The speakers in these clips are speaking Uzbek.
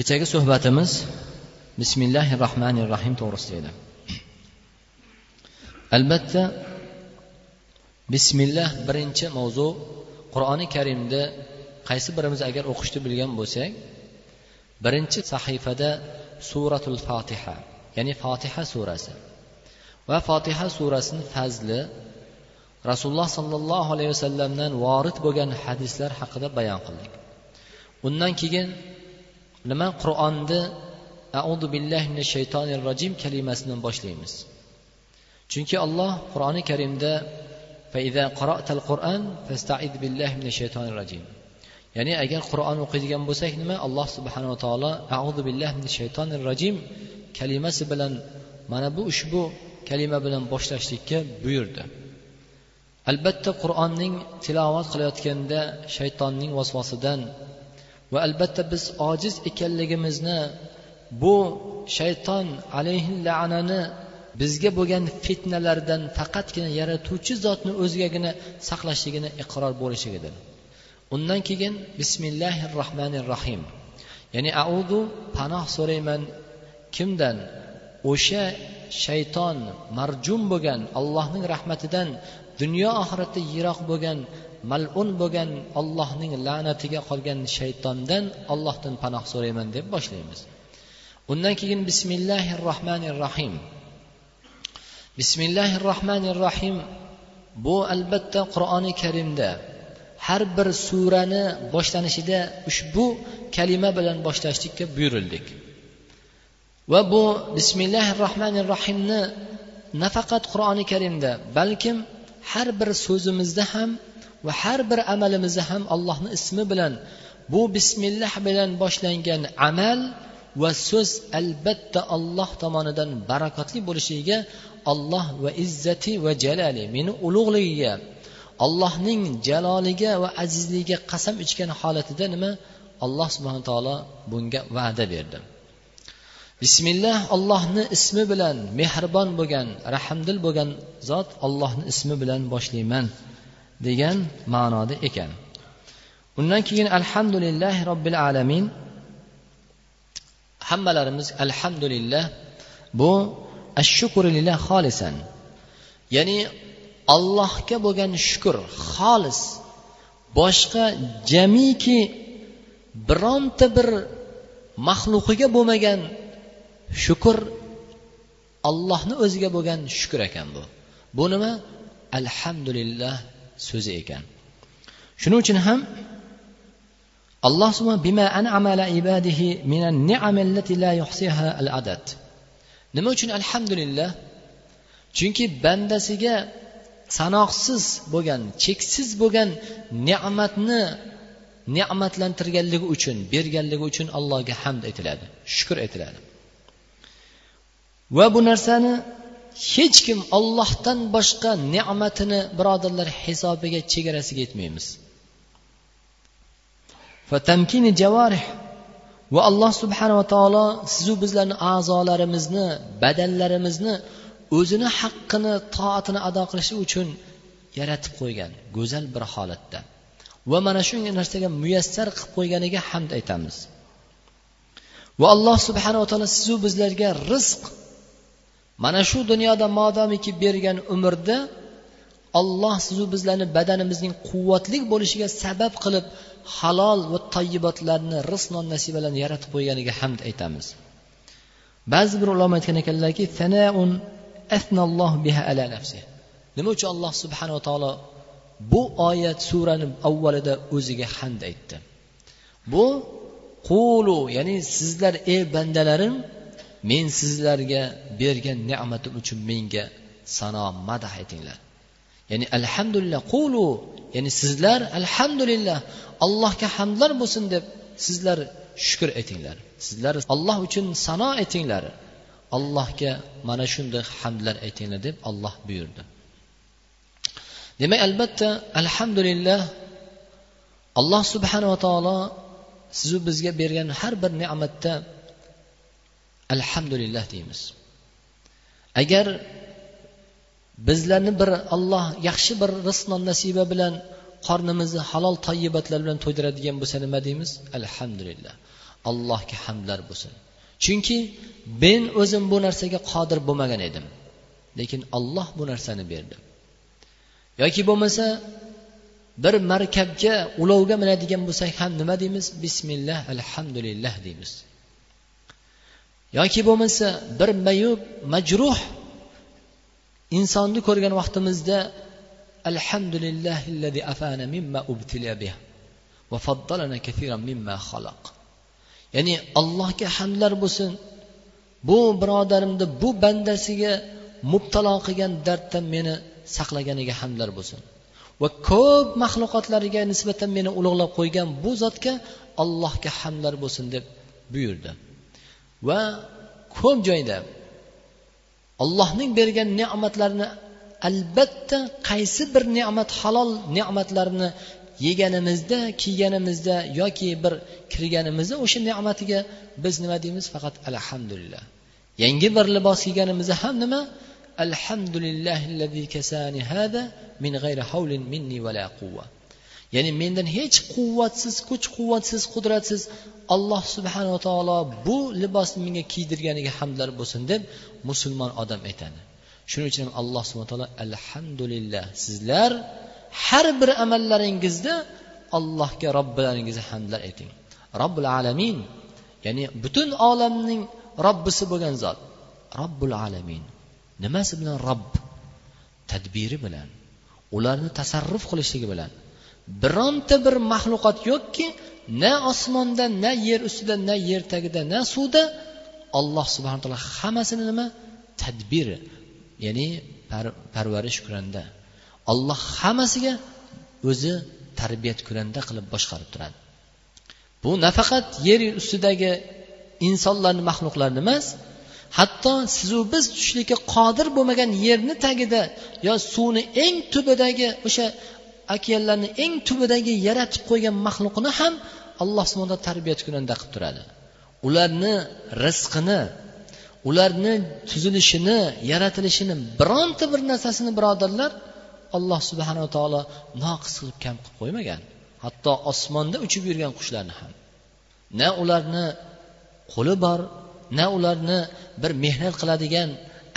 kechagi suhbatimiz bismillahi rohmanir rohim to'g'risida edi. Albatta bismillah birinchi mavzu qur'oni karimda qaysi birimiz agar o'qishni bilgan bo'lsak birinchi sahifada suratul fotiha ya'ni fotiha surasi. Va fotiha surasini fazli rasululloh sollallohu alayhi vasallamdan vorid bo'lgan hadislar haqida bayon qildik. Undan keyin nima? Qur'onni audu billahi min shaytonir rojim kalimasidan boshlaymiz. Chunki alloh qur'oni karimda ya'ni agar qur'on o'qiydigan bo'lsak nima? Alloh subhanava taolo audu billahi min shaytonir rojim kalimasi bilan mana bu ushbu kalima bilan boshlashlikka buyurdi. Albatta qur'onning tilovat qilayotganda shaytonning vasvasidan va albatta biz ojiz ekanligimizni bu shayton alayhi la'nani bizga bo'lgan fitnalardan faqatgina yaratuvchi zotni o'zigagina saqlashligini iqror bo'lishligidir undan keyin bismillahi rohmanir rohim ya'ni audu panoh so'rayman kimdan? O'sha shayton marjum bo'lgan allohning rahmatidan dunyo oxiratda yiroq bo'lgan malun bo'lgan ollohning la'natiga qolgan shaytondan ollohdan panoh so'rayman deb boshlaymiz. Undan keyin bismillahi rohmanir rohim bismillahi rohmanir rohim bu albatta qur'oni karimda har bir surani boshlanishida ushbu kalima bilan boshlashlikka buyurildik. Va bu bismillahi rohmanir rohimni nafaqat qur'oni karimda balkim har bir so'zimizda ham va har bir amalimizda ham allohni ismi bilan bu bismillah bilan boshlangan amal va so'z albatta alloh tomonidan barakotli bo'lishiga olloh va izzati va jalali meni ulug'ligiga allohning jaloliga va azizligiga qasam ichgan holatida nima? Alloh subhana taolo bunga va'da berdi. Bismillah allohni ismi bilan mehribon bo'lgan rahmdil bo'lgan zot allohni ismi bilan boshlayman degan ma'noda ekan. Undan keyin alhamdulillahi robbil alamin hammalarimiz alhamdulillah bu ashshukurillah xolisan. Ya'ni allohga bo'lgan shukur xolis boshqa jamiki bironta bir maxluqiga bo'lmagan shukur allohni o'ziga bo'lgan shukur ekan bu. Bu nima? Alhamdulillah so'zi ekan. Shuning uchun ham alloh bima an'amala ibadihi minan ni'amillati la yuhsiha al adad nima uchun alhamdulillah? Chunki bandasiga sanoqsiz bo'lgan cheksiz bo'lgan ne'matni ne'matlantirganligi uchun berganligi uchun allohga hamd aytiladi shukur aytiladi va bu narsani hech kim ollohdan boshqa ne'matini birodarlar hisobiga chegarasiga yetmaymiz. Va alloh subhanava taolo sizu bizlarni a'zolarimizni badanlarimizni o'zini haqqini toatini ado qilishi uchun yaratib qo'ygan go'zal bir holatda. Va mana shu narsaga muyassar qilib qo'yganiga hamd aytamiz. Va alloh subhanava taolo sizu bizlarga rizq mana shu dunyoda modomiki bergan umrda olloh sizu bizlarni badanimizning quvvatli bo'lishiga sabab qilib halol va toyibotlarni rizq non nasibalarni yaratib qo'yganiga hamd aytamiz. Ba'zi bir ulamo aytgan ekanlarki nima uchun alloh subhanava taolo bu oyat surani avvalida o'ziga hamd aytdi? Bu qulu ya'ni sizlar ey bandalarim men sizlarga bergan ne'matim uchun menga sano madah aytinglar. Ya'ni alhamdulillah qulu ya'ni sizlar alhamdulillah allohga hamdlar bo'lsin deb sizlar shukur aytinglar. Sizlar alloh uchun sano aytinglar. Allohga mana shunday hamdlar aytinglar deb olloh buyurdi. Demak albatta alhamdulillah alloh subhanava taolo sizu bizga bergan har bir ne'matda alhamdulillah deymiz. Agar bizlarni bir alloh yaxshi bir rizq nasiba bilan qornimizni halol toyibatlar bilan to'ydiradigan bo'lsa nima deymiz? Alhamdulillah. Allohga hamdlar bo'lsin. Chunki men o'zim bu narsaga qodir bo'lmagan edim. Lekin olloh bu narsani berdi. Yoki bo'lmasa bir markabga ulovga minadigan bo'lsak ham nima deymiz? Bismillah alhamdulillah deymiz. Yoki bo'lmasa bir mayub majruh insonni ko'rgan vaqtimizda alhamdulillahi afana mimma ubtiliya bih va faddalana kathiran mimma xalaq ya'ni allohga hamdlar bo'lsin. Bu birodarimni bu bandasiga mubtalo qilgan darddan meni saqlaganiga hamdlar bo'lsin. Va ko'p maxluqotlariga nisbatan meni ulug'lab qo'ygan bu zotga allohga hamdlar bo'lsin deb buyurdi. Va ko'p joyda allohning bergan ne'matlarini albatta qaysi bir ne'mat halol ne'matlarni yeganimizda kiyganimizda yoki bir kirganimizda o'sha ne'matiga biz nima deymiz? Faqat alhamdulillah. Yangi bir libos kiyganimizda ham nima? Alhamdulillahi kasani hada min minni ya'ni mendan hech quvvatsiz kuch quvvatsiz qudratsiz alloh subhanava taolo bu libosni menga kiydirganiga hamdlar bo'lsin deb musulmon odam aytadi. Shuning uchun alloh subhana taolo alhamdulillah sizlar har bir amallaringizda allohga robbilaringizga hamdlar ayting. Robbil alamin ya'ni butun olamning robbisi bo'lgan zot. Robbul alamin nimasi bilan robb? Tadbiri bilan ularni tasarruf qilishligi bilan. Bironta bir maxluqot yo'qki na osmonda na yer ustida na yer tagida na suvda alloh subhana taolo hammasini nima? Tadbir ya'ni parvarish kuranda. Olloh hammasiga o'zi tarbiyat kuranda qilib boshqarib turadi. Bu nafaqat yer ustidagi insonlarni maxluqlarni emas hatto sizu biz tushishlikka qodir bo'lmagan yerni tagida yo suvni eng tubidagi o'sha okeanlarni eng tubidagi yaratib qo'ygan maxluqni ham alloh subhana tarbiyat kunanda qilib turadi. Ularni rizqini ularni tuzilishini yaratilishini bironta bir narsasini birodarlar alloh subhanava taolo noqis qilib kam qilib qo'ymagan. Hatto osmonda uchib yurgan qushlarni ham. Na ularni qo'li bor na ularni bir mehnat qiladigan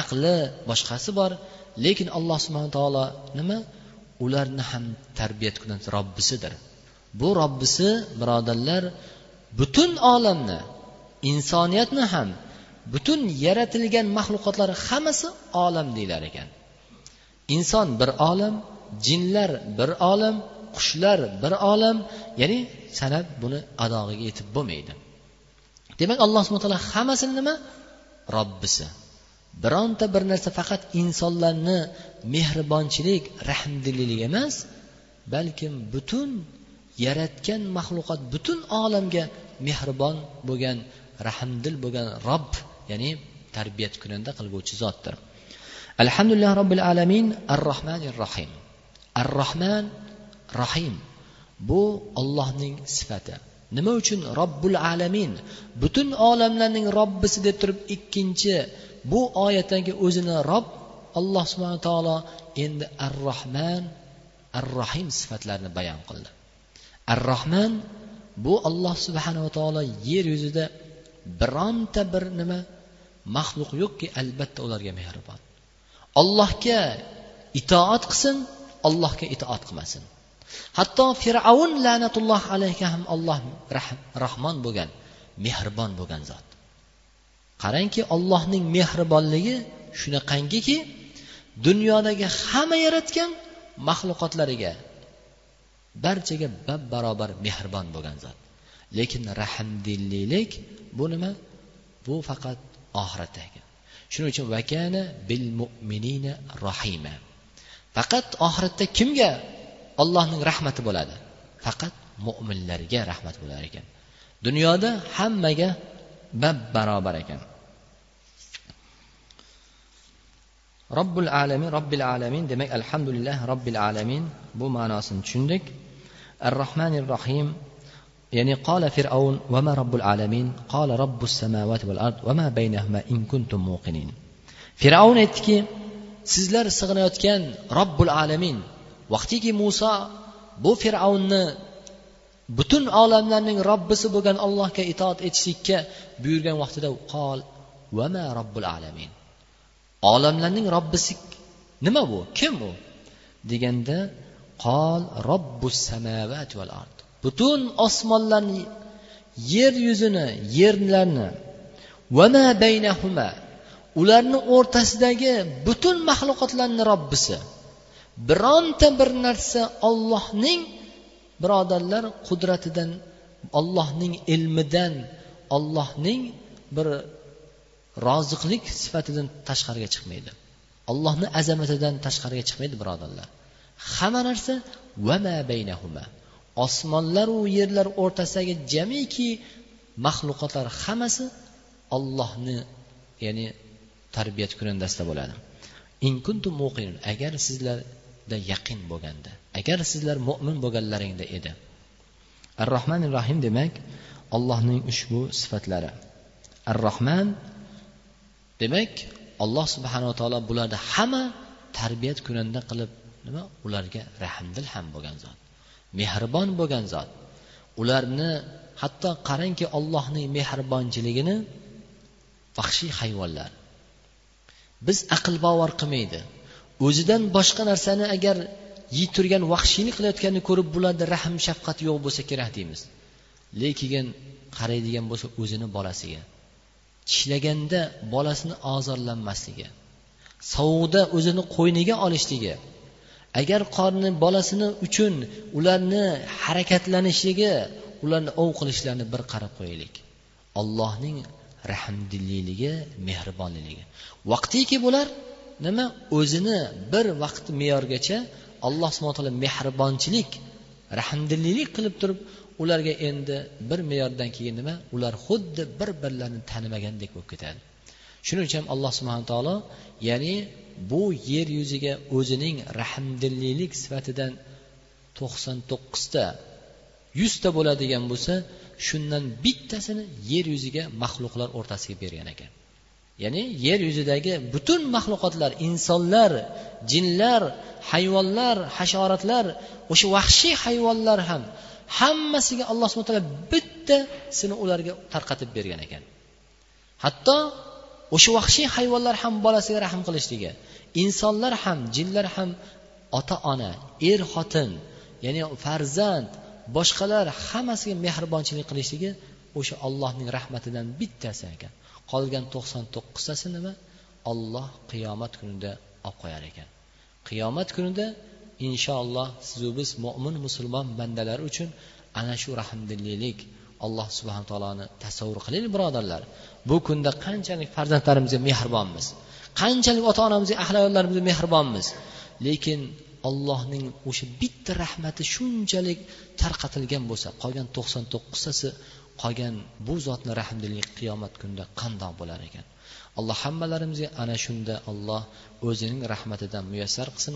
aqli boshqasi bor. Lekin alloh subhana taolo nima? Ularni ham tarbiyat qilgan robbisidir. Bu robbisi birodarlar butun olamni insoniyatni ham butun yaratilgan maxluqotlar hammasi olam deyilar ekan. Inson bir olam jinlar bir olam qushlar bir olam ya'ni sanab buni adog'iga yetib bo'lmaydi. Demak alloh subhana taolo hammasini nima? Robbisi. Bironta bir narsa faqat insonlarni mehribonchilik rahmdillik emas balkim butun yaratgan maxluqot butun olamga mehribon bo'lgan rahmdil bo'lgan robb ya'ni tarbiyat kunanda qilguvchi zotdir. Alhamdulillah robbil alamin ar rohmanir rohim ar rohman rohim bu ollohning sifati. Nima uchun robbul alamin? Butun olamlarning robbisi deb turib ikkinchi bu oyatdagi o'zini rob alloh subhana taolo endi ar rohman ar rohim sifatlarini bayon qildi. Ar rohman bu alloh subhanava taolo yer yuzida bironta bir nima maxluq yo'qki albatta ularga mehribon. Ollohga itoat qilsin allohga itoat qilmasin. Hatto fir'avn la'natulloh alayhi ham alloh rahmon bo'lgan mehribon bo'lgan zot. Qarangki ollohning mehribonligi shunaqangiki dunyodagi hamma yaratgan maxluqotlariga barchaga bab barobar mehribon bo'lgan zot. Lekin rahmdillilik bu nima? Bu faqat oxiratdagi. Shuning uchun vakana bil mu'minina rohima faqat oxiratda kimga ollohning rahmati bo'ladi? Faqat mo'minlarga rahmat bo'lar ekan. Dunyoda hammaga bab barobar ekan. Robbil alamin robbil alamin demak alhamdulillah robbil alamin. Bu ma'nosini tushundik. الرحمن الرحيم يعني قال فرعون وما رب العالمين؟ قال رب السماوات والأرض وما بينهما إن كنتم موقنين. فرعون in kuntum muqinin fir'avn aytdiki sizlar sig'inayotgan robbul alamin vaqtiki muso bu fir'avnni butun olamlarning robbisi bo'lgan allohga itoat etishlikka buyurgan vaqtida qol vama robbul alamin olamlarning robbisi nima bu? Kim u deganda qol robbus samavati val ard butun osmonlarni yer yuzini yerlarni vama baynahuma ularni o'rtasidagi butun maxluqotlarni robbisi bironta bir narsa ollohning birodarlar qudratidan ollohning ilmidan ollohning bir roziqlik sifatidan tashqariga chiqmaydi ollohni azamatidan tashqariga chiqmaydi birodarlar hamma narsa vama baynahuma. Osmonlaru yerlar o'rtasidagi jamiki maxluqotlar hammasi ollohni ya'ni tarbiyat kunandasida bo'ladi. Agar sizlarda yaqin bo'lganda agar sizlar mo'min bo'lganlaringda edi. Ar rohmanir rohim demak allohning ushbu sifatlari. Ar rohman demak alloh subhanava taolo bularni hamma tarbiyat kunanda qilib nima? Ularga rahmdil ham bo'lgan zot. Mehribon bo'lgan zot. Ularni hatto qarangki ollohning mehribonchiligini vahshiy hayvonlar. Biz aql bovar qilmaydi. O'zidan boshqa narsani agar yeyib turgan vahshiylik qilayotganini ko'rib bularda rahm shafqat yo'q bo'lsa kerak deymiz. Lekin qaraydigan bo'lsa o'zini bolasiga tishlaganda bolasini ozorlanmasligi sovuqda o'zini qo'yniga olishligi agar qorni bolasini uchun ularni harakatlanishligi ularni ov qilishlarini bir qarab qo'yaylik. Allohning rahmdilliligi mehribonligi vaqtiki bular nima? O'zini bir vaqt me'yorgacha alloh subhana taolo mehribonchilik rahmdillilik qilib turib ularga endi bir me'yordan keyin nima? Ular xuddi bir birlarini tanimagandek bo'lib ketadi. Shuning uchun alloh subhana taolo ya'ni bu yer yuziga o'zining rahmdillilik sifatidan to'qson to'qqizta yuzta bo'ladigan bo'lsa shundan bittasini yer yuziga maxluqlar o'rtasiga bergan ekan. Ya'ni yer yuzidagi butun maxluqotlar insonlar jinlar hayvonlar hasharotlar o'sha vahshiy hayvonlar ham hammasiga alloh subhana taolo bittasini ularga tarqatib bergan ekan. Hatto o'sha vahshiy hayvonlar ham bolasiga rahm qilishligi insonlar ham jinlar ham ota ona er xotin ya'ni farzand boshqalar hammasiga mehribonchilik qilishligi o'sha ollohning rahmatidan bittasi ekan. Qolgan to'qson to'qqiztasi nima? Olloh qiyomat kunida olib qo'yar ekan. Qiyomat kunida inshaalloh sizu biz mo'min musulmon bandalar uchun ana shu rahmdillilik alloh subhana taoloni tasavvur qilaylik birodarlar. Bu kunda qanchalik farzandlarimizga mehribonmiz? Qanchalik ota onamizga ahli ayollarimizga mehribonmiz? Lekin allohning o'sha bitta rahmati shunchalik tarqatilgan bo'lsa qolgan to'qson to'qqiztasi qolgan bu zotni rahmdilligi qiyomat kunida qandoq bo'lar ekan? Alloh hammalarimizga ana shunda alloh o'zining rahmatidan muyassar qilsin.